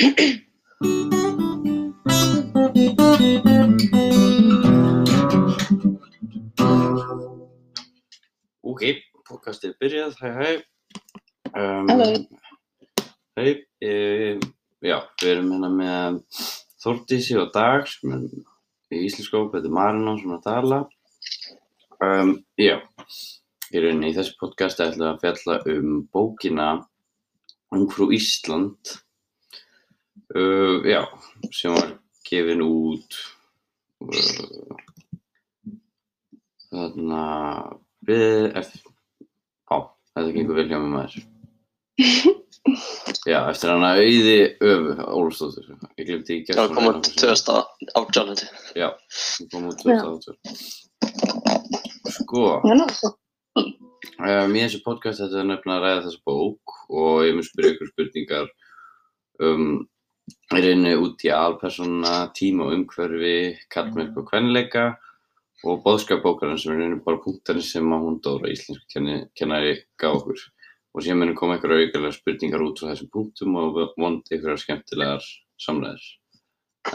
Ok, podcastið er byrjað, hæ hæ. Um, Halló. Hæ, e, já, við erum hérna með Þórdísi og Dag sem er í Íslenskóp, þetta er Marino sem er að tala. Um, já, í rauninni í þessu podcasti að fjalla um bókina Ungfrú Ísland. Uh, já, sem var gefin út uh, þarna við eftir, á, þetta gengur vel hjá mig maður. Já, eftir hana auði öfu, Ólfsdóttur. Ég glemdi í Það kom út 2018 held ég. Já, kom út 2018. Sko, Já, ná, svo. um, í þessu podcast þetta er nefnilega að ræða þessa bók og ég mun spyrja ykkur spurningar um, í rauninni út í alpersona, tíma og umhverfi, kallmerk og kvenleika og bóðskap bókarinn sem er rauninni bara punktarnir sem að hún Dóra íslensku kennari gaf okkur. Og síðan munum koma einhverja aukalega spurningar út frá þessum punktum og vondi einhverja skemmtilegar samræðir.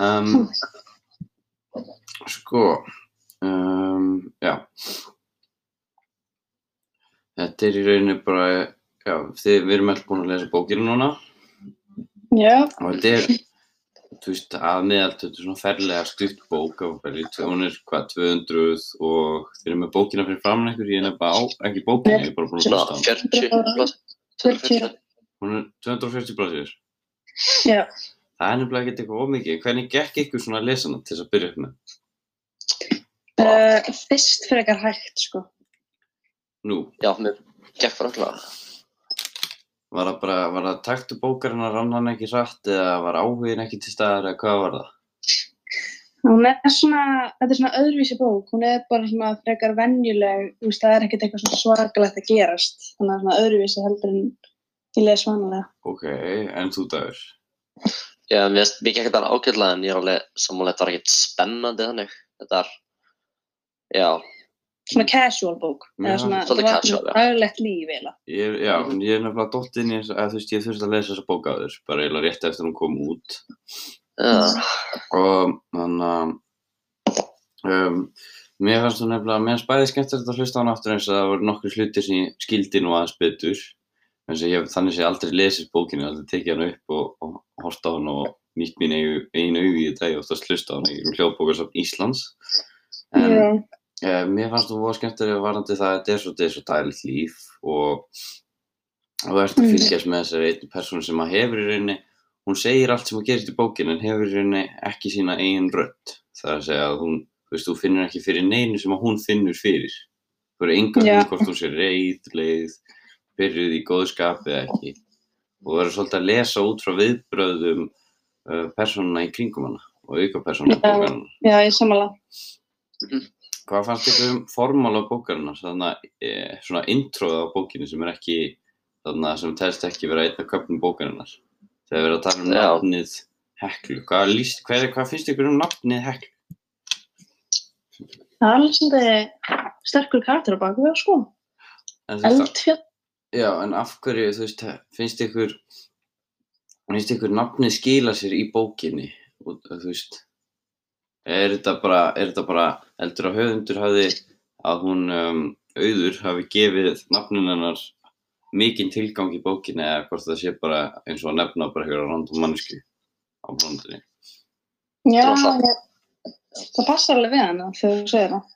Um, sko, um, já. Þetta er í rauninni bara, já, þið, við erum alltaf búin að lesa bókina núna Já, og þetta er, þú veist, að meðalt þetta er svona ferlega stutt bók og ferlega, hún er hvað, 200 og þið erum með bókina fyrir framann einhver, ég er nefnilega á, ekki bókina, ég er bara búin að hlusta á hana. 40 blaðs. 240. Hún er 240 blaðsir. já. Það er nefnilega ekkert eitthvað ómikið. Hvernig gekk ykkur svona að lesa hana til þess að byrja upp með? Uh, fyrst frekar hægt, sko. Nú, Já, mér gekk bara alltaf. Var það bara, var það taktu bókarinn að rann hann ekki rætt eða var áhugin ekki til staðar eða hvað var það? Hún er svona, þetta er svona öðruvísi bók, hún er bara svona frekar venjuleg, þú veist, það er ekkert eitthvað svona svakalegt að gerast, þannig að svona öðruvísi heldur en ég les vanalega. Ok, en þú dagur? Já, mér finnst mér gekk þetta ágætlega en ég er alveg sammála þetta var ekkert spennandi þannig. Þetta er, já, Svona casual bók, Já, eða svona, daglegt líf. Ég, já, ég er nefnilega dótt inn í þess að þú veist, ég þurfti að lesa þessa bók áður, bara eiginlega rétt eftir hún kom út. já, Og þannig að um, mér fannst þú nefnilega, mér fannst bæði skemmtilegt að hlusta á hann aftur eins og það voru nokkur hlutir sem ég skildi nú aðeins betur. Ég þannig sé aldrei lesið bókinu, aldrei tekið hann upp og, og horta á hann og nýtt mín einu, augi í þetta, ég oftast hlusta á hann í hljóðbókarsafn Íslands. En Já, Eh, mér fannst þú voru skemmtilega varandi það að þetta er svo, þetta er svo dæligt líf og þú ert að Mm. fylgjast með þessari einn persónu sem að hefur í rauninni, hún segir allt sem að gerist í bókinu en hefur í rauninni ekki sína eigin rödd. Það er að segja að hún, þú veist, þú finnur ekki fyrir neinu sem að hún finnur fyrir. Þú verður enga um hvort hún sé reið, leið, byrjuð í góðu skapi eða ekki. Og þú verður svolítið að lesa út frá viðbröðum uh, persónuna í kringum hana og auka persónuna í Já. bókarna. já, ég samanlega. Hvað fannst ykkur um formála bókarinnar, þannig að e, svona introð á bókinni sem er ekki, þannig að sem telst ekki vera einn af köpnum bókarinnar. Þegar við erum að tala um nafnið Heklu. Hvað, líst, hvað, hvað finnst ykkur um nafnið Heklu? Það er alveg svona sterkur karakter á baku það, sko. Eldfjall. já, en af hverju, þú veist, finnst ykkur, finnst ykkur nafnið skila sér í bókinni? Og, þú veist, er þetta bara, er þetta bara, heldur að höfundur hafi, að hún um, auður hafi gefið nafnin hennar mikinn tilgang í bókinni eða hvort það sé bara eins og að nefna bara einhverja random mannsku á blóndinni. Já, er ég- það passar alveg við hana þegar þú segir það.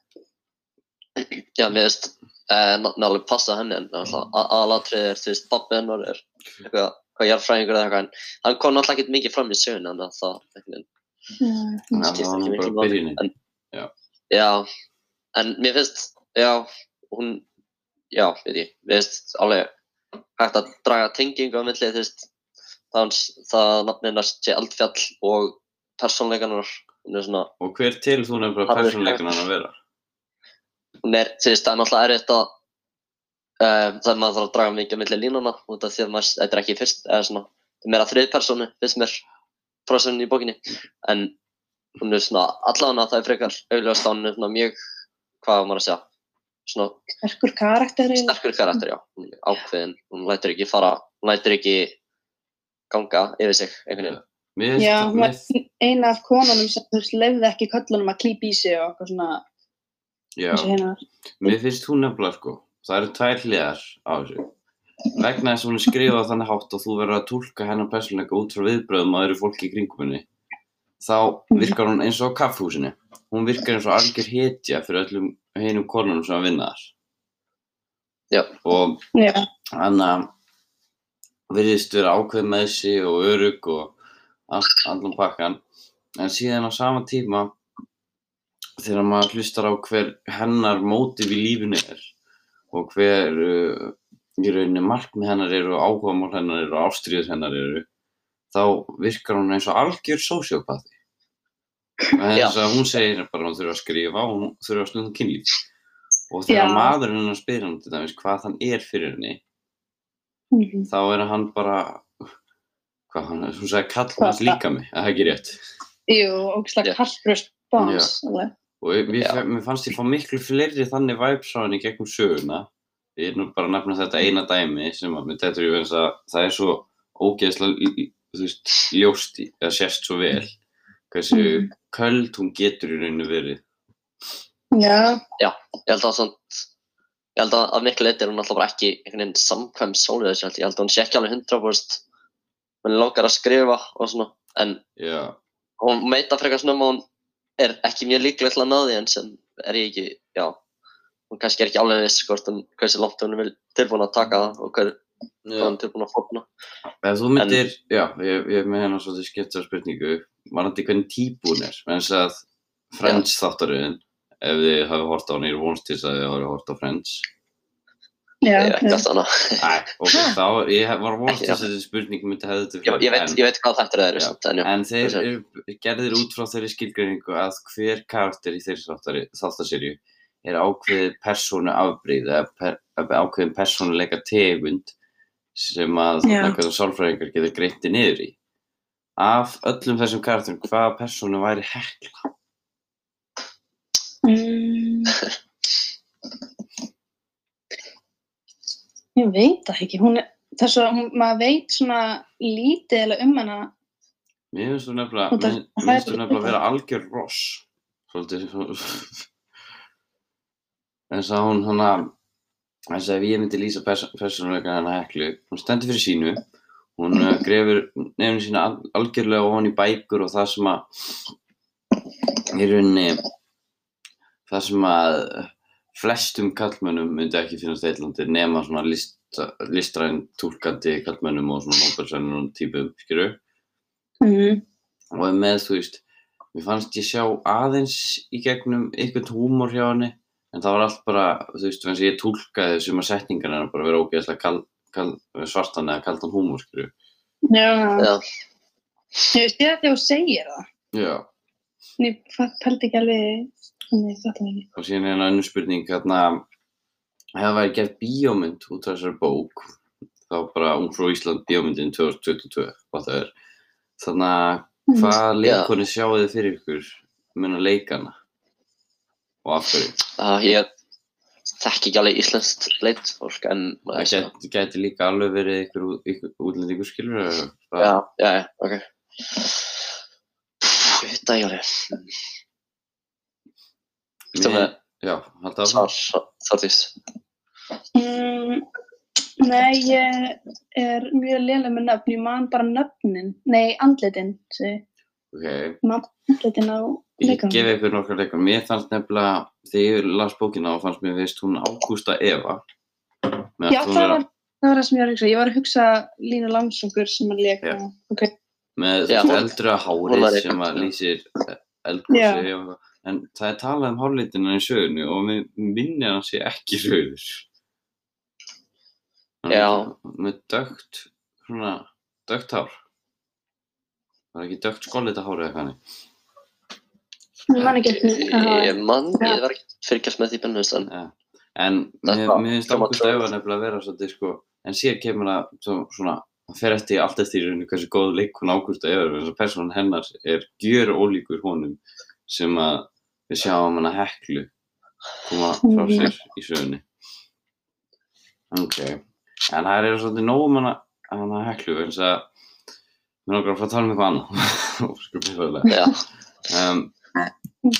já, mér finnst eh, náttúrulega passa henni en aðalatrið er, þú veist, pappi hennar er eitthvað, hvað jarðfræðingur eða eitthvað en hann kom náttúrulega ekkert mikið fram í sögun en það, einhvern Já, Já, það var nú bara byrjunin. En- já, en mér finnst, já, hún, já, veit ég, mér finnst alveg hægt að draga tengingu á milli, þú veist, það, það nafnina sé eldfjall og persónleikanar, er svona, Og hver til þú nefnilega Harður persónleikan hann að vera? hún er, þú veist, það er náttúrulega erfitt að um, það er maður að draga mikið á milli línuna út af því að maður, þetta er ekki fyrst, eða svona, þetta er meira þrið persónu, finnst mér, prósunni í bókinni, en hún er svona, allavega það er frekar auðvitað er svona mjög, hvað á maður að segja, svona sterkur karakter. sterkur karakter, já, hún er ákveðin, hún lætur ekki fara, hún lætur ekki ganga yfir sig, einhvern veginn. Finnst Já, hún var eina af konunum sem þú veist, lefði ekki köllunum að klípa í sig og eitthvað svona já, mér finnst hún nefnilega sko, það eru tvær hliðar á þessu. Vegna þess að hún er skrifað þannig hátt og þú verður að tólka hennar persónleika út frá viðbröðum að öðru fólki í kringum henni, þá virkar hún eins og kaffhúsinu. Hún virkar eins og algjör hetja fyrir öllum hinum konunum sem að vinna þar. Og hann að virðist vera ákveð með sig og örug og allt, allan pakkan en síðan á sama tíma þegar maður hlustar á hver hennar mótiv í lífinu er og hver uh, í rauninni markmið hennar eru og áhugamál hennar eru og ástriðis hennar eru þá virkar hún eins og algjör sósjópati þess að hún segir bara að hún þurfa að skrifa og hún þurfa að stunda kynlíf. Og þegar maðurinn hennar spyr hann til dæmis hvað hann er fyrir henni Mhm. þá er hann bara hvað hann, hún sagði kall Hvað hans það? líka mig, er það ekki rétt? Jú, og slag kallbröst báns. og mér, mér fannst ég fá miklu fleiri þannig henni gegnum söguna ég er nú bara að nefna þetta eina dæmi sem að mér þetta er eins að það er svo ógeðslega í- í- þú veist, ljóst í, eða sést svo vel hversu Mhm. köld hún getur í rauninu verið Já, ég held að svona ég held að að miklu leiti er hún alltaf bara ekki einhvern veginn samkvæm sólið þessu ég. Held að hún sé ekki alveg 100% hún langar að skrifa og svona en já, hún meita frekar svona um að hún er ekki mjög líklega til að ná því en sem er ég ekki, já hún kannski er ekki alveg viss hvort hún hversu langt hún er vil- tilbúin að taka það og hver hvað já. hún er tilbúin að fórna Ef þú myndir, já, ég, ég er með hennar svolítið skipta spurningu, varandi hvernig típ hún er, menn þess að Friends þáttaröðin, ef þið hafi hort á hann, ég er vonst til þess að þið hafi hort á Friends. já, já. annað Æ, ok, þá, ég var vonst til Já. þess að þessi spurning myndi hefði þetta ég, ég, veit, ég veit hvað þetta er Já. en, já. En þeir gerðir út frá þeirri skilgreiningu að hver karakter í þeirri þáttaserju er ákveðið persónu afbreyð eða per, ákveðin persónuleika tegund sem að einhverjum sálfræðingar getur greinti niður í. Af öllum þessum karakterum, hvaða persónu væri hekla? Mm. Ég veit það ekki, hún er, þess að hún, maður veit svona lítið eða um hana. Mér finnst þú nefnilega, að vera algjör ross. Svolítið, eins og hún hana, þess að ef ég myndi lýsa pers persónuleika hana heklu, hún stendur fyrir sínu, hún uh, grefur nefnir sína al algjörlega ofan í bækur og það sem að, í rauninni, það sem að flestum kallmönnum myndi ekki finnast eitthlandi nema svona list, listræn túlkandi kallmönnum og svona nóbelsvennum típum, skilur Mm. og er með, þú veist, mér fannst ég sjá aðeins í gegnum einhvern húmor hjá henni, en það var allt bara, þú veist, eins og ég túlkaði þessum að setningar hennar bara vera ógeðslega kal, kal, svartan eða kaldan húmor, skilju. Já, Já. ég veist ég þetta þú segir það. Já, En ég pældi ekki alveg, en ég fatt það ekki. og síðan er hérna önnur spurning, hérna, hefða væri gert bíómynd út af þessari bók, þá bara Ung frá Ísland bíómyndin 2022, hvað það er. Þannig að Mm. hvaða leikoni sjáu þið fyrir ykkur að leikana og af hverju? Uh, ég þekki ekki alveg íslenskt leitfólk en Það gæti, gæti líka alveg verið ykkur, ykkur útlendingur skilur já, já, já, ok. Ég veit það ekki alveg. Viltu með Já, halda svar, áfram. Þortís Mm, nei, ég er mjög lélega með nöfn, ég man bara nöfnin, nei, andlitin, segi, Ok, ég bara andlitin á ég leikunum. gef ykkur nokkar leikar. Mér fannst nefnilega, þegar ég las bókina og fannst mér veist hún Ágústa Eva. Já, það vera var, það var það sem ég var að hugsa, ég var að hugsa Línu Langsókur sem að leika, Já. ok, með eldra hárið sem að lýsir eitthvað. En það er talað um hárlitina í sögunu og mér minni að hann sé ekki rauður. Er Já. Með dögt, svona, dögt hár. Það er ekki dögt skollita hár eða hvað ég man ekki eftir, ég, ég man, ég var ekki fylgjast með því bennust en Ja. En Það mér, var- finnst það var Ágústa Eva nefnilega að vera svolítið sko, en síðan kemur það svo, svona, það fer eftir allt eftir í rauninni hversu góð leikun Ágústa Eva er, þess að persónan hennar er gjör ólíkur honum sem að við sjáum hana heklu koma frá Mhm. sér í sögunni. Ok, en það er svolítið nóg um hana, hana heklu, eins að mér langar að fara að tala um eitthvað annað. Einfaldlega. Já, Um,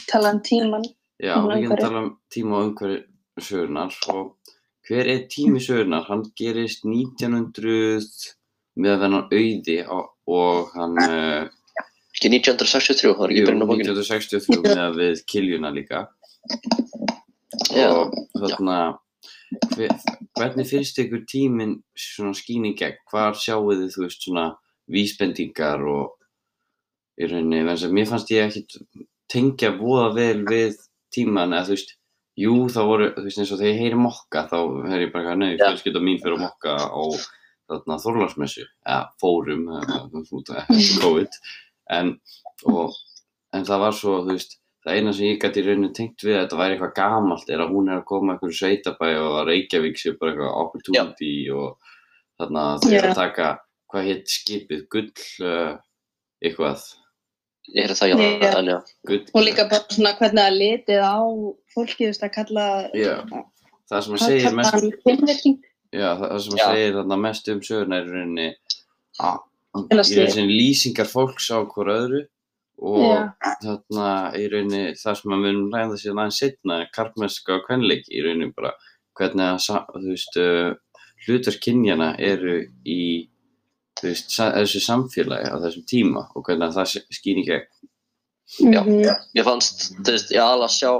Tala um tíman. já, Og við getum tala um tíma og umhverju sögurnar og hver er tími sögurnar? Hann gerist 1900 með þennan auði og, og hann uh, ekki 1963, það var ekki byrjun á bókinu. 1963 með við Kiljuna líka Já, og þarna hver, hvernig finnst ykkur tíminn svona í gegn? Hvar sjáu þið þú veist svona vísbendingar og í rauninni, þess að mér fannst ég ekki tengja voða vel við tíman eða þú veist, jú þá voru þú veist eins og þegar ég heyri mokka þá er ég bara Já. fjölskylda mín fyrir að mokka á þarna Þorlarsmessu eða fórum, eða, COVID en, og, en það var svo, þú veist það eina sem ég gæti í rauninu tengt við að þetta væri eitthvað gamalt er að hún er að koma einhverju sveitabæ og að Reykjavík sé bara eitthvað opportunity og þarna þau eru Já. að taka hvað hétt skipið, gull uh, eitthvað, ég það já, Já. en já. Og líka bara svona hvernig það litið á fólki, þú veist, að kalla, Já, það sem að að segir kalla mest já, það það sem að þarna mest um söguna er í að rauninni lýsingar fólks á hvort öðru og þarna í rauninni það sem að við munum ræða síðan aðeins setna karlmennska og kvenleiki í rauninni bara hvernig að sa- þú veist uh, hlutverk kynjana eru í veist, þessu samfélagi á þessum tíma og hvernig að það s- skín í gegn Já. Mhm. Ég fannst, þú veist, ég alveg að sjá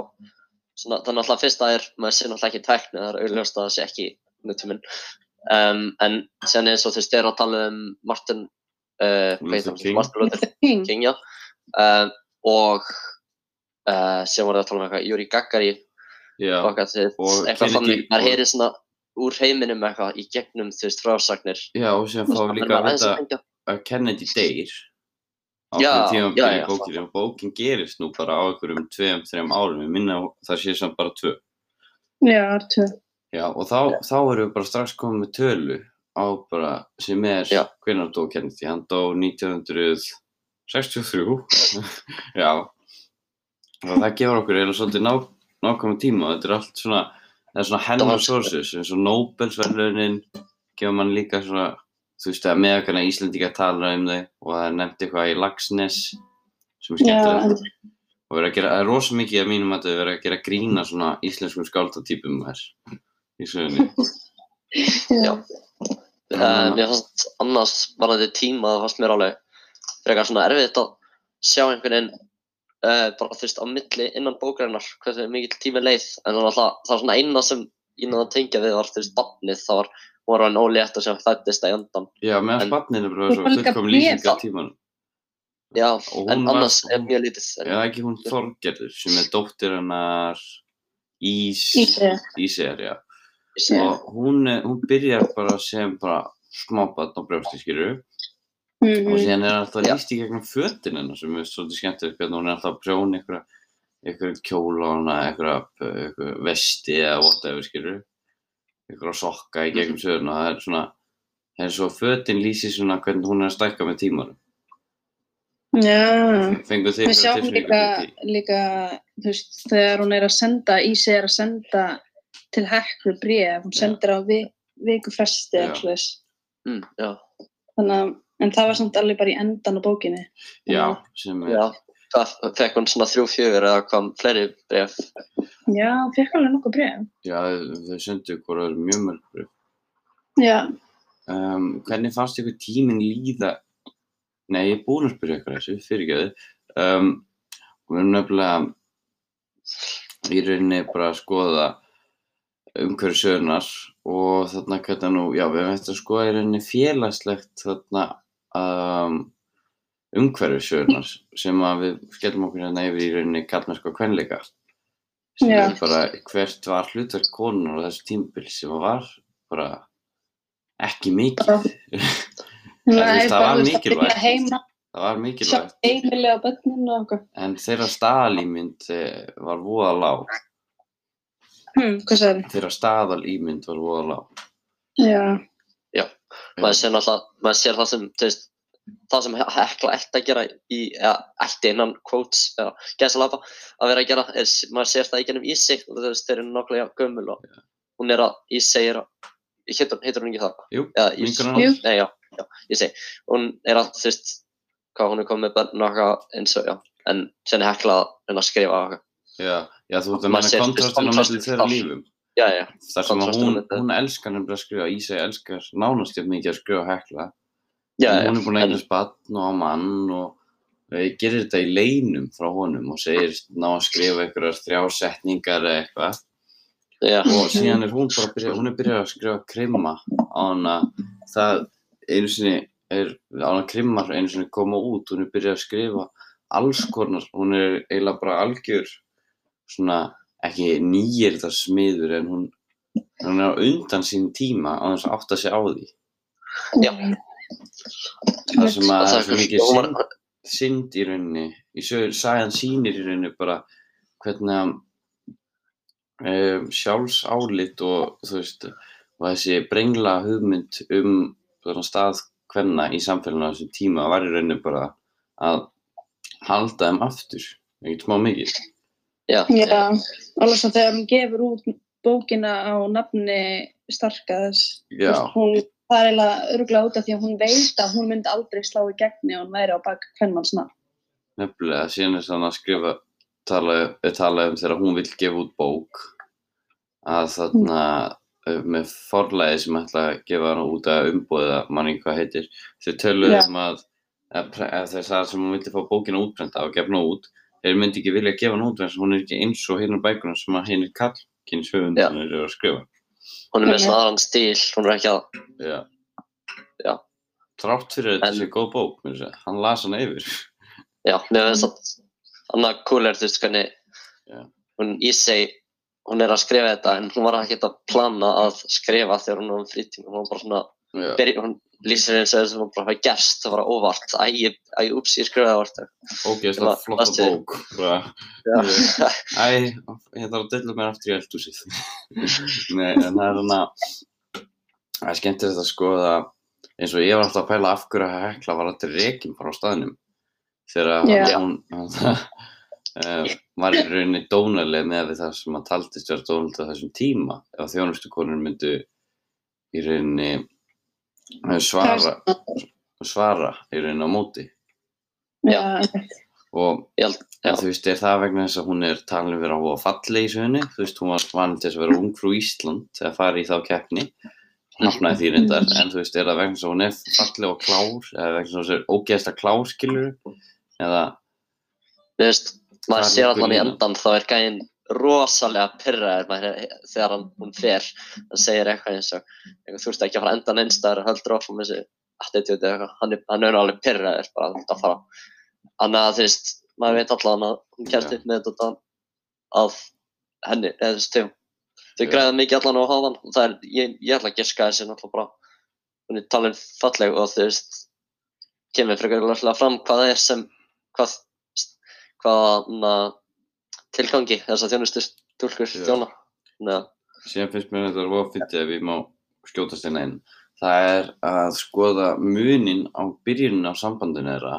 svona, það er náttúrulega fyrsta er, maður sé náttúrulega ekki tækni, það er augljóst að það sé ekki nútíminn. Um, en sen eins og þú veist, þeir eru að tala um Martin, uh, Luther King. Martin Luther King. King, já. Um, og uh, sem voru að tala um eitthvað, Yuri Gagari Já, og eitthvað, eitthvað þannig, maður og- heyrir svona úr heiminum eitthvað í gegnum, þú veist, frásagnir. já og sem Þú fá veist, líka að vita að Kennedy deyr. Á Já, hverju tíma já, í já, bókinu og bókin gerist nú bara á einhverjum tveim, þreim árum. Ég minna að það sé samt bara tvö. Já, það er tvö. já, og þá, þá erum við bara strax komið með tölu á bara sem er Já. hvenær dó Kennedy, hann dó 1963 já. Og það gefur okkur eiginlega svolítið ná, nákvæmum tíma. Og þetta er allt svona það er svona hennar sources eins og Nobelsverðlaunin gefur mann líka svona þú veist að með hvernig Íslendinga tala um þau og það er nefnt eitthvað í Lagsnes sem er skemmtilegt. en, og verið að gera, það er rosa mikið að mínum að þau verið að gera grína svona íslenskum skáldatýpum þær í sögunni. Já. Uh, mér fannst annars varðandi tíma, það fannst mér alveg frekar svona erfitt að sjá einhvern veginn uh, bara þú veist á milli innan bókarinnar hversu mikill tími leið en það var alltaf, það var svona eina sem ég náði að tengja við var þú veist barnið, það var hún var hann ólétt og sem fættist að endan Já, meðan spanninu bara svo fullkom lýsing af tímanum. Já, en hún var- annars er mjög lítið Já, ekki hún Þorgerður sem er dóttir hennar Ís. Íseyjar, já. Og hún, er- hún byrjar bara sem bara smábarn á brjósti, skilur og Mhm. síðan er alltaf Já. líst í gegnum fötin hennar sem er svolítið skemmtilegt hvernig hún er alltaf að prjóna einhverja einhverja hana, einhverja, vesti eða whatever, skilur einhverja sokka í gegnum söguna það er svona, það er svo fötin lýsir svona hvernig hún er að stækka með tímanum Já. Við eitthvað sjáum líka, líka, þú veist, þegar hún er að senda, Ísi er að senda til Heklu bréf, hún sendir á vi, viku fresti Já. eða svoleiðis. mm, já, Þannig að, en það var samt alveg bara í endan á bókinni. Já, sem er, já það fekk hún svona þrjú fjögur eða hvað fleiri bref Já, hún fekk alveg nokkuð bréf. já, þau söndu hvort það eru mjög mörg bref. Já. Um, hvernig fannst ykkur tíminn líða? Nei, ég er búinn að spyrja ykkur þessu, fyrirgeðu. Um, við erum nefnilega í rauninni bara að skoða umhverju sögurnar og þarna hvernig nú, já, við erum eftir að skoða í rauninni félagslegt þarna um, umhverju sögurnar sem við skellum okkur hérna yfir í rauninni kallmennska og kvenleika sem Já. er bara hvert var hlutverk konunar á þessu tímbil sem var bara ekki mikið. þú veist, það var mikilvægt. Það var mikilvægt, en þeirra staðalímynd eh, var voða lág. Hm, sagði Þeirra staðalímynd var voða lág. Já. Maður sér náttúrulega, maður sér það sem þú veist, það sem He- Hekla ætti að gera í, eða ætti innan quotes eða gæsalapa að vera að gera er, maður sér það í gennum Ísi og þú veist, þeir eru nákvæmlega gömul og hún er að Ísi er að heitur hún ekki það? Jú, vinkonan Jú. hans. Nei, já, já, ég segi, hún er alltaf, þú veist, hvað hún er komið með börn og eitthvað eins og, já, en sen er hekla að skrifa og eitthvað. Já, já, þú að Maður sér kontrastin á Já, já, Þar sem að hún, hún elskar nefnilega að skrifa, Ísæ elskar nánast jafn mikið að skrifa hekla. já, já, hún er búin að eignast batn og á mann og e, gerir þetta í leinum frá honum og segir ná að skrifa einhverjar þrjá setningar eða eitthvað. já, Og síðan er hún bara að byrja, hún er byrjað að skrifa krimma á hana, það einu sinni er, á hana krimmar einu sinni koma út, hún er byrjað að skrifa alls konar, hún er eiginlega bara algjör svona, ekki nýjir það smiður en hún, hún er á undan sín tíma á þess að átta sig á því. já. Það sem að það er svo mikið synd, synd í rauninni, í sögur, sagan sýnir í rauninni bara hvernig að um, sjálfsálit og þú veist, og þessi brengla hugmynd um svona stað hvenna í samfélaginu á þessum tíma var í rauninni bara að halda þeim aftur, ekkert smá mikið. Já, Já, alveg svo þegar hún gefur út bókina á nafni Starkaðs, hún, það er eiginlega örgulega út af því að hún veit að hún myndi aldrei slá í gegni og hún væri á bak hvernmanns nafn. nefnilega, síðan er þannig að skrifa, tala, talað um þegar hún vill gefa út bók, að þarna uh, með forlæði sem ætla að gefa hana út að umbúða, manni hvað heitir, þau töluðu Já. um að, að, að þess að sem hún vildi fá bókina útprenta og gefna út, þeir myndi ekki vilja gefa hana út vegna þess að hún er ekki eins og hérna bækurinn sem að hérna kallkynns Já. höfundin eru að skrifa. hún er með svona aðran stíl, hún er ekki að, Já. Já. Trátt fyrir að þetta En- sé góð bók, segja, hann las hana yfir. já, mér finnst það, annað cool er, þú veist, hvernig Já. hún í sig, hún er að skrifa þetta, en hún var ekki að plana að skrifa þegar hún var um frítíma, hún var bara svona, Já. hún lýsir eins og þess að hún bara hafa gerst, það var óvart, æ, ég- æ, ups, ég skrifaði það vart. Ógeðslega Ég flotta bók. Bara, Já, Æ, ég þarf að dilla mér aftur í eldhúsið. Nei, en það er svona, það er skemmtilegt að skoða, eins og ég var alltaf að pæla af hverju að hekla var alltaf rekin bara á staðnum. Þegar Já. hún, hún uh, var í rauninni dónaleg með við það sem að taldist vera dónaleg á þessum tíma. Ef þjónustu konur myndu í rauninni eh, svara, svara í rauninni á móti. Já, Og ég held, já, En þú veist, er það vegna þess að hún er talin vera á falleg í sögunni? Þú veist, hún var vanið til þess að vera ungfrú Ísland að fara í þá keppni. Hafnaði því reyndar, en þú veist, er það vegna þess að hún er falleg og klár? Eða vegna þess að hún er ógeðslega klár, skilur? Eða, Þú veist, maður liggur allan í endan þá er gæinn rosalega pyrraður þegar hann, hún fer hann segir eitthvað eins og þú veist ekki að fara endan einstæður heldur áfram þessi attitude eða eitthvað, hann, hann er alveg pyrraður bara að fara. Þannig að þú veist, maður veit allan að hún kert upp með þetta að henni, eða þú veist þau þau græða mikið allan á háðan og það er, ég, ég ætla að giska þessi náttúrulega bara hún er talin falleg og þú veist kemur frekar löglega fram hvað það er sem hvað hvaða tilgangi þess að þjónustu stúlkur Já. þjóna. Að, síðan finnst mér þetta að fyndið ef ég má skjótast hérna inn. Það er að skoða munin á byrjunin á sambandinu þeirra,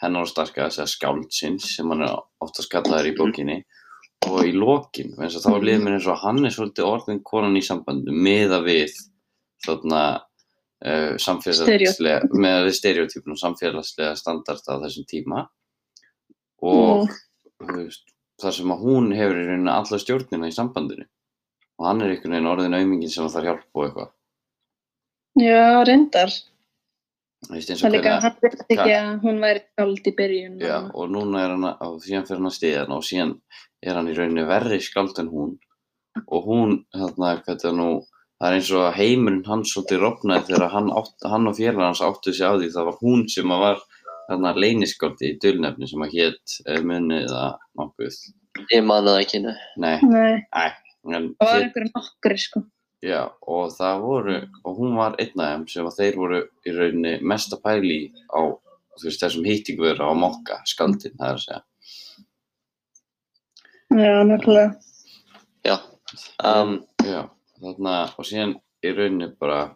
hennar og starkaðs eða skáldsins sem hann er oftast kallaður í bókinni og í lokin, eins og þá er liður mér eins og hann er svolítið orðin konan í sambandinu meða við þarna uh, samfélagslega, með við stereotypun og samfélagslega standart á þessum tíma og þú veist, þar sem að hún hefur í rauninni alla stjórnina í sambandinu og hann er einhvern veginn orðin aumingin sem þarf hjálp og eitthvað Já, reyndar. Það og er líka, hann veit ekki að hún væri skáld í byrjun. Já, og núna er hann að, og síðan fyrir hann að stiða hann og síðan er hann í rauninni verri skáld en hún og hún, þarna, hvað þetta nú, það er eins og að heimurinn hans svolítið rofnaði þegar hann, átt, hann og félag hans áttu sig á því, það var hún sem að var þarna leyniskáldi í dulnefni sem að hétt munið eða nokkuð. ég man það ekki, nei. Nei, Nei, en það var einhverju nokkri, sko. já, og það voru, og hún var einn af þeim sem að þeir voru í rauninni mest að pæli í á, þú veist, þessum hýttingvöru á mokka, skaldin, það er að segja. Já, nokkulega. Já. Um, Já, þarna, og síðan í rauninni bara,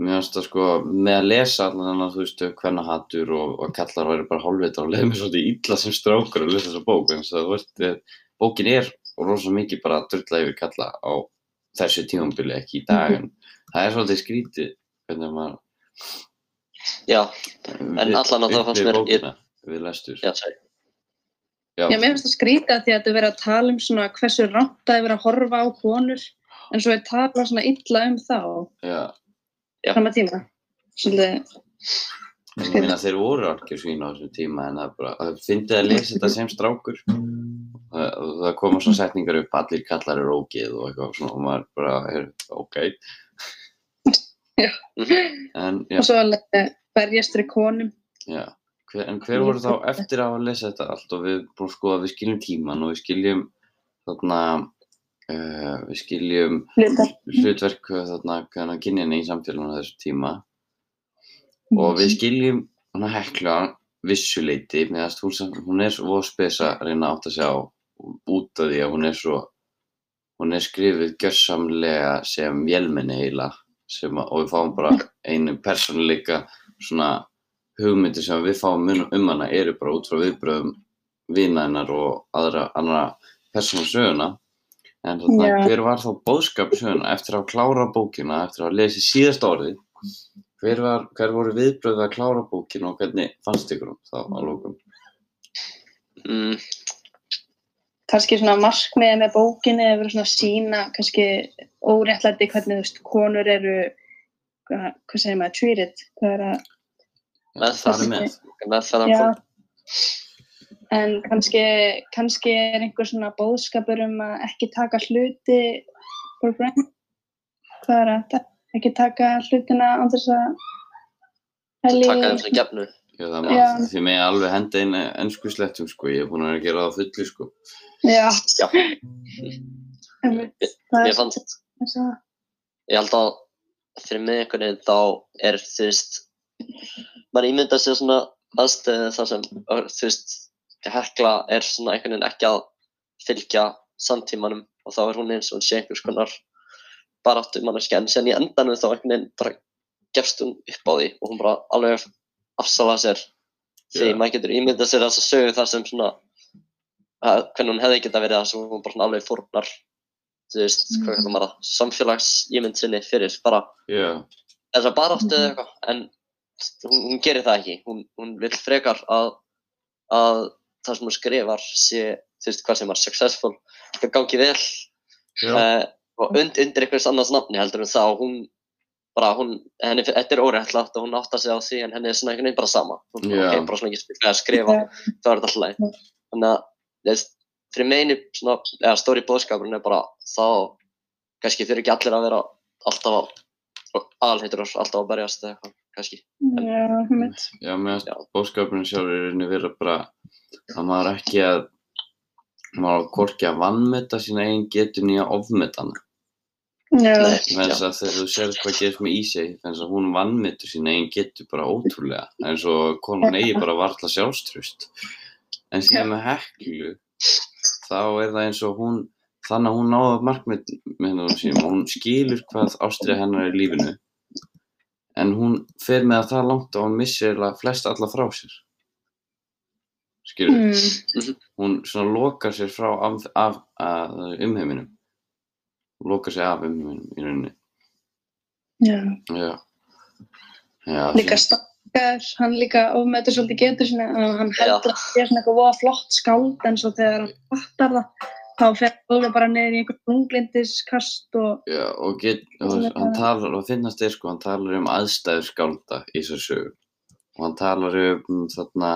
mér finnst það sko, með að lesa allan þennan, þú veist, hvenna hattur og, og kallar væri bara hálfvita og leiði mér svolítið illa sem strákur að lesa þessa bók, en það, þú veist, bókin er rosa mikið bara að drulla yfir kalla á þessu tímambili, ekki í dag, en það er svolítið skrítið, hvernig maður, Já, En allan að það fannst mér- bókina við lestur. já, sorry. Já, Já, mér finnst það skrýta því að þetta er verið að tala um svona hversu rámt það er verið að horfa á konur en svo er talað svona illa um þá já. Fram að tíma. Svolítið, Ég meina þeir voru algjör svín á þessum tíma en það er bara, það fyndið að lesa þetta sem strákur. Það, það koma svona setningar upp allir kallar er ógeð og eitthvað svona og maður bara er ok. Já. en já, og svo alveg berjast fyrir konum. já. Hver, en hver voru þá eftir að hafa lesað þetta allt? Og við búum sko að við skiljum tíman og við skiljum þarna uh, við skiljum Hlutar. hlutverk þarna kynjana í samfélaginu á þessu tíma. Og við skiljum hana hekla vissuleiti meðan hún, er svo spesa að reyna átt að sjá út af því að hún er svo hún er skrifið gjörsamlega sem vélmenni heila sem að, og við fáum bara einu persónuleika svona hugmyndir sem við fáum um, hana eru bara út frá viðbröðum vina hennar og aðra annara persónu söguna en þarna, Já. hver var þá bóðskap söguna eftir að klára bókina, eftir að lesa síðast orðið hver, var, hver voru viðbröðið að klára bókina og hvernig fannst ykkur um þá að lókum? Mm, kannski svona markmiðið með bókinni er verið svona sína kannski óréttlæti hvernig þú veist konur eru hvað, hvað segir maður, treated hvað er að, með Það það, er með. með það að já kom. En kannski kannski er einhver svona bóðskapur um að ekki taka hluti for granted. Hvað er að, ekki taka hlutina án þess að taka þeim sem gefnu. Því með alveg henda inn ennsku slettum sko, ég er búin að að gera það á fullu sko. já, Já, ég er þess að ég held að fyrir mig einhvern veginn þá er þú veist, maður ímyndar sér svona aðstöðu þar sem þú veist, hekla er svona einhvern veginn ekki að fylgja samtímanum og þá er hún eins og hún sé einhvers konar baráttu manneskja en sen í endanum þá einhvern veginn bara gefst hún upp á því og hún bara alveg afsala sér því Já. maður getur ímyndað sér þess að sögu þar sem svona að, hvernig hún hefði geta verið það sem hún bara svona alveg fórnar þú veist, Mm. hvað kallar maður það samfélagsímynd sinni fyrir bara Já, þessa baráttu eða Mhm. eitthvað en hún, hún gerir það ekki hún, hún vil frekar að, að það sem hún skrifar sé, þú veist, hvað sem er successful það gangi vel. Uh, og und, undir einhvers annars nafni heldur en þá hún bara hún, henni, þetta er óréttlátt og hún áttar sig á því en henni er svona einhvern veginn bara sama. Hún er ok, bara svona ekki spillega að skrifa þá er þetta alltaf leið Já. þannig að þú veist, fyrir meini svona, eða stóri bóðskapurinn er bara þá kannski fyrir ekki allir að vera alltaf að alheitur alltaf að berjast eða eitthvað kannski. Já, einmitt. Já, meðan Já. bóðskapurinn sjálfur er inni vera bara að maður ekki að maður á hvorki að vannmeta sína eigin getur nýja ofmeta hana. Já, Þannig að þegar þú sér hvað gerist með Ísei þannig að hún vannmetur sína eigin getur bara ótrúlega eins og konan eigi bara varla sjálfströst en síðan með heklu þá er það eins og hún þannig að hún náða markmið með hennar sínum og hún skilur hvað ástriða hennar er í lífinu en hún fer með það það langt að hún missir eiginlega flest alla frá sér. Skilur mm, hún svona lokar sér frá af, af, af umheiminum. Lokar sér af umheiminum í rauninni. Já. Já. Já, líka stakkar, hann líka ofmetur svolítið getur sinna, hann heldur að það er svona eitthvað flott skáld en svo þegar hann fattar það þá fer alveg bara niður í einhver þunglindiskast og já, og, get, og hann talar og finnast þeir sko, hann talar um aðstæður skálda í þessu sögu. Og hann talar um þarna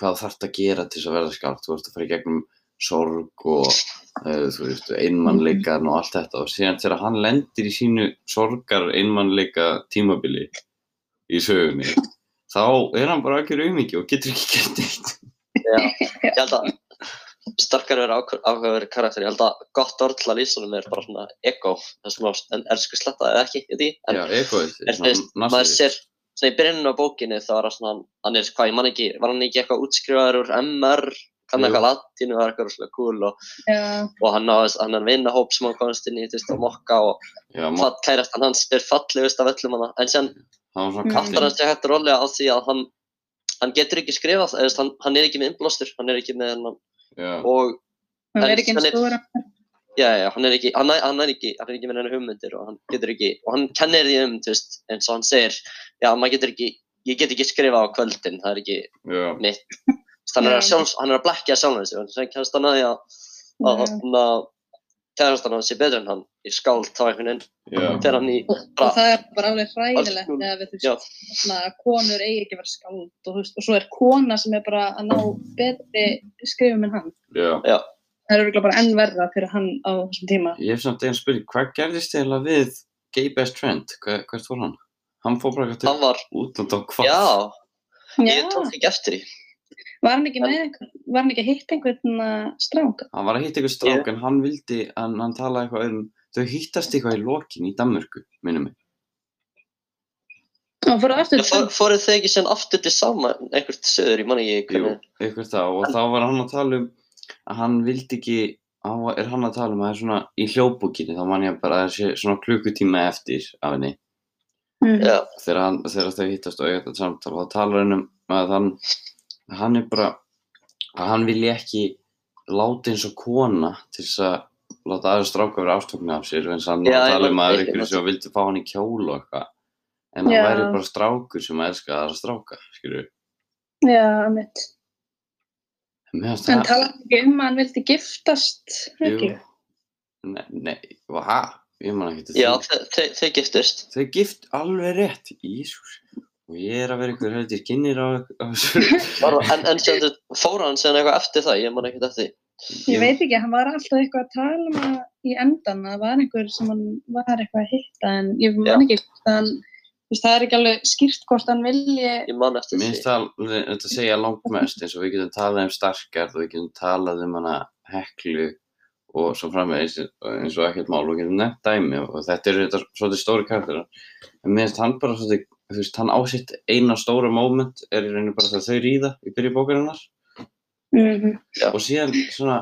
hvað þarf að gera til þess að verða skáld. Þú ert að fara í gegnum sorg og uh, þú veist, einmannleikan og allt þetta. Og síðan þegar hann lendir í sínu sorgar einmannleika tímabili í sögunni þá er hann bara ekki auðmiki og getur ekki gert neitt. Já, ég held að starkar verið áhugaverið karakter. Ég held að gott orð til að lýsa honum er bara svona ego, það sem á en elsku sletta eða ekki, ég því en já, egoið, er, veist, maður sér svona í byrjunum á bókinni þá er það svona, hann er hvað, ég man ekki var hann ekki eitthvað útskrifaður úr MR kann Jú. eitthvað latínu, var eitthvað svona cool og, og hann á hann er vinnahóp sem hann komast inn í, þú veist, á mokka og fatt kærastan hans er fallegust af öllum hana, en sen hann var kallinn hann sig hægt rólega á því að hann hann getur ekki skrifað, hann, hann er ekki með innblástur, hann er ekki með já, og hann er ekki eins hann stóra já, já, hann er ekki, hann, er- hann er ekki, hann er ekki með hennar hugmyndir og hann getur ekki, og hann kennir því um, þú veist, eins og hann segir, já, maður getur ekki ég get ekki skrifa á kvöldin, það er ekki Já, mitt. Hann er að, hann er að blekkja sjálfan sig, og þannig kemst hann að að, að, að, að kærastan hann sé betur en hann í skáld þá einhvern veginn, fer hann í, og það er bara alveg hræðilegt eða við þú veist, svona, konur eigi ekki að vera skáld og, þú veist, og svo er kona sem er bara að ná betri skrifum en hann já. já, það er örugglega bara enn verra fyrir hann á þessum tíma Ég hef samt einn spurning, hvað gerðist eiginlega við Gay Best Friend? Hva, hvert fór hann? Hann fór bara eitthvað hann var, til útlanda á hvað? Já, ég tók ekki eftir því. Var hann ekki með einhvern, var hann ekki að hitta einhvern uh, strák? Hann var að hitta eitthvað strák en hann vildi, en hann talaði eitthvað um, þau hittast eitthvað í lokin í Danmörku, minnum mig. Og fór það aftur Ég fór, fóruð þið ekki sen aftur til sama einhvert söður, ég man ekki Jú, hvernig. eitthvað það og þá var hann að tala um að hann vildi ekki, hann var, er hann að tala um að það er svona í hljóðbókinni, þá man ég bara að það sé svona klukkutíma eftir af henni. Já, þegar, hann, þegar þau hittast og eiga þetta samtal og þá talar hann um að hann, hann er bara að hann vilji ekki láta eins og kona til þess að láta aðra stráka vera ástofni af sér eins og hann Já, að ég tala um að ykkur sem vildi fá hann í kjól og eitthvað en hann Já. væri bara strákur sem elska aðra stráka skilur Já, mitt. En talaði hann ekki um að hann vildi giftast, ekki? Nei, nei, hæ? ég man ekki til já, því þe- þau giftust. þau gift alveg rétt, Ísus og ég er að vera ykkur heldur kynir á, á en, en sem þú fór hann sen eitthvað eftir það, ég man ekki eftir því. Ég veit ekki, hann var alltaf eitthvað að tala um að í endan að það var einhver sem hann var eitthvað að hitta en ég man ekki hvort hann, þú veist, það er ekki alveg skýrt hvort hann vilji, Ég man eftir Mér því. finnst það alveg- þetta segja langt mest eins og við getum talað um starkard og við getum talað um hana heklu og svo framvegis eins og ekkert mál og við getum nefnt dæmi og þetta eru þetta svolítið stóri karakterar en mér finnst hann bara svolítið þú veist, hann ásitt eina stóra moment er í rauninu bara þegar þau ríða í byrju bókarinnar mm Já. og síðan svona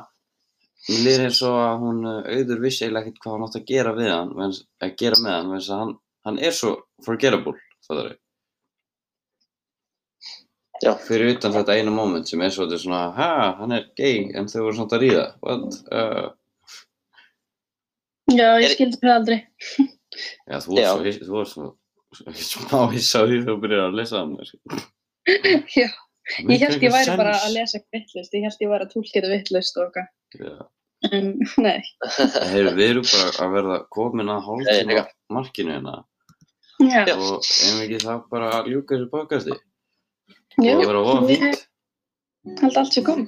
mér liður eins og að hún uh, auður vissi eiginlega ekkert hvað hann átt að gera við hann vegna- að gera með hann, þess að hann, hann er svo forgettable það Já. fyrir utan þetta eina moment sem er svolítið svona ha, hann er gay en þau voru svona að ríða what? Uh, já, ég Er- skildi það aldrei. já, þú Já. svo, smá hissa því þú byrjar að lesa hann Já, ég held ég væri bara að lesa eitthvað vittlust, ég held ég væri að tólka þetta vittlust og eitthvað, Já. en nei, Heyru, við erum bara að verða komin að hálftíma markinu hérna. Já, og ef ekki það bara að ljúka þessu podcasti? Jú, og vera of ég fínt. Held allt sé kom.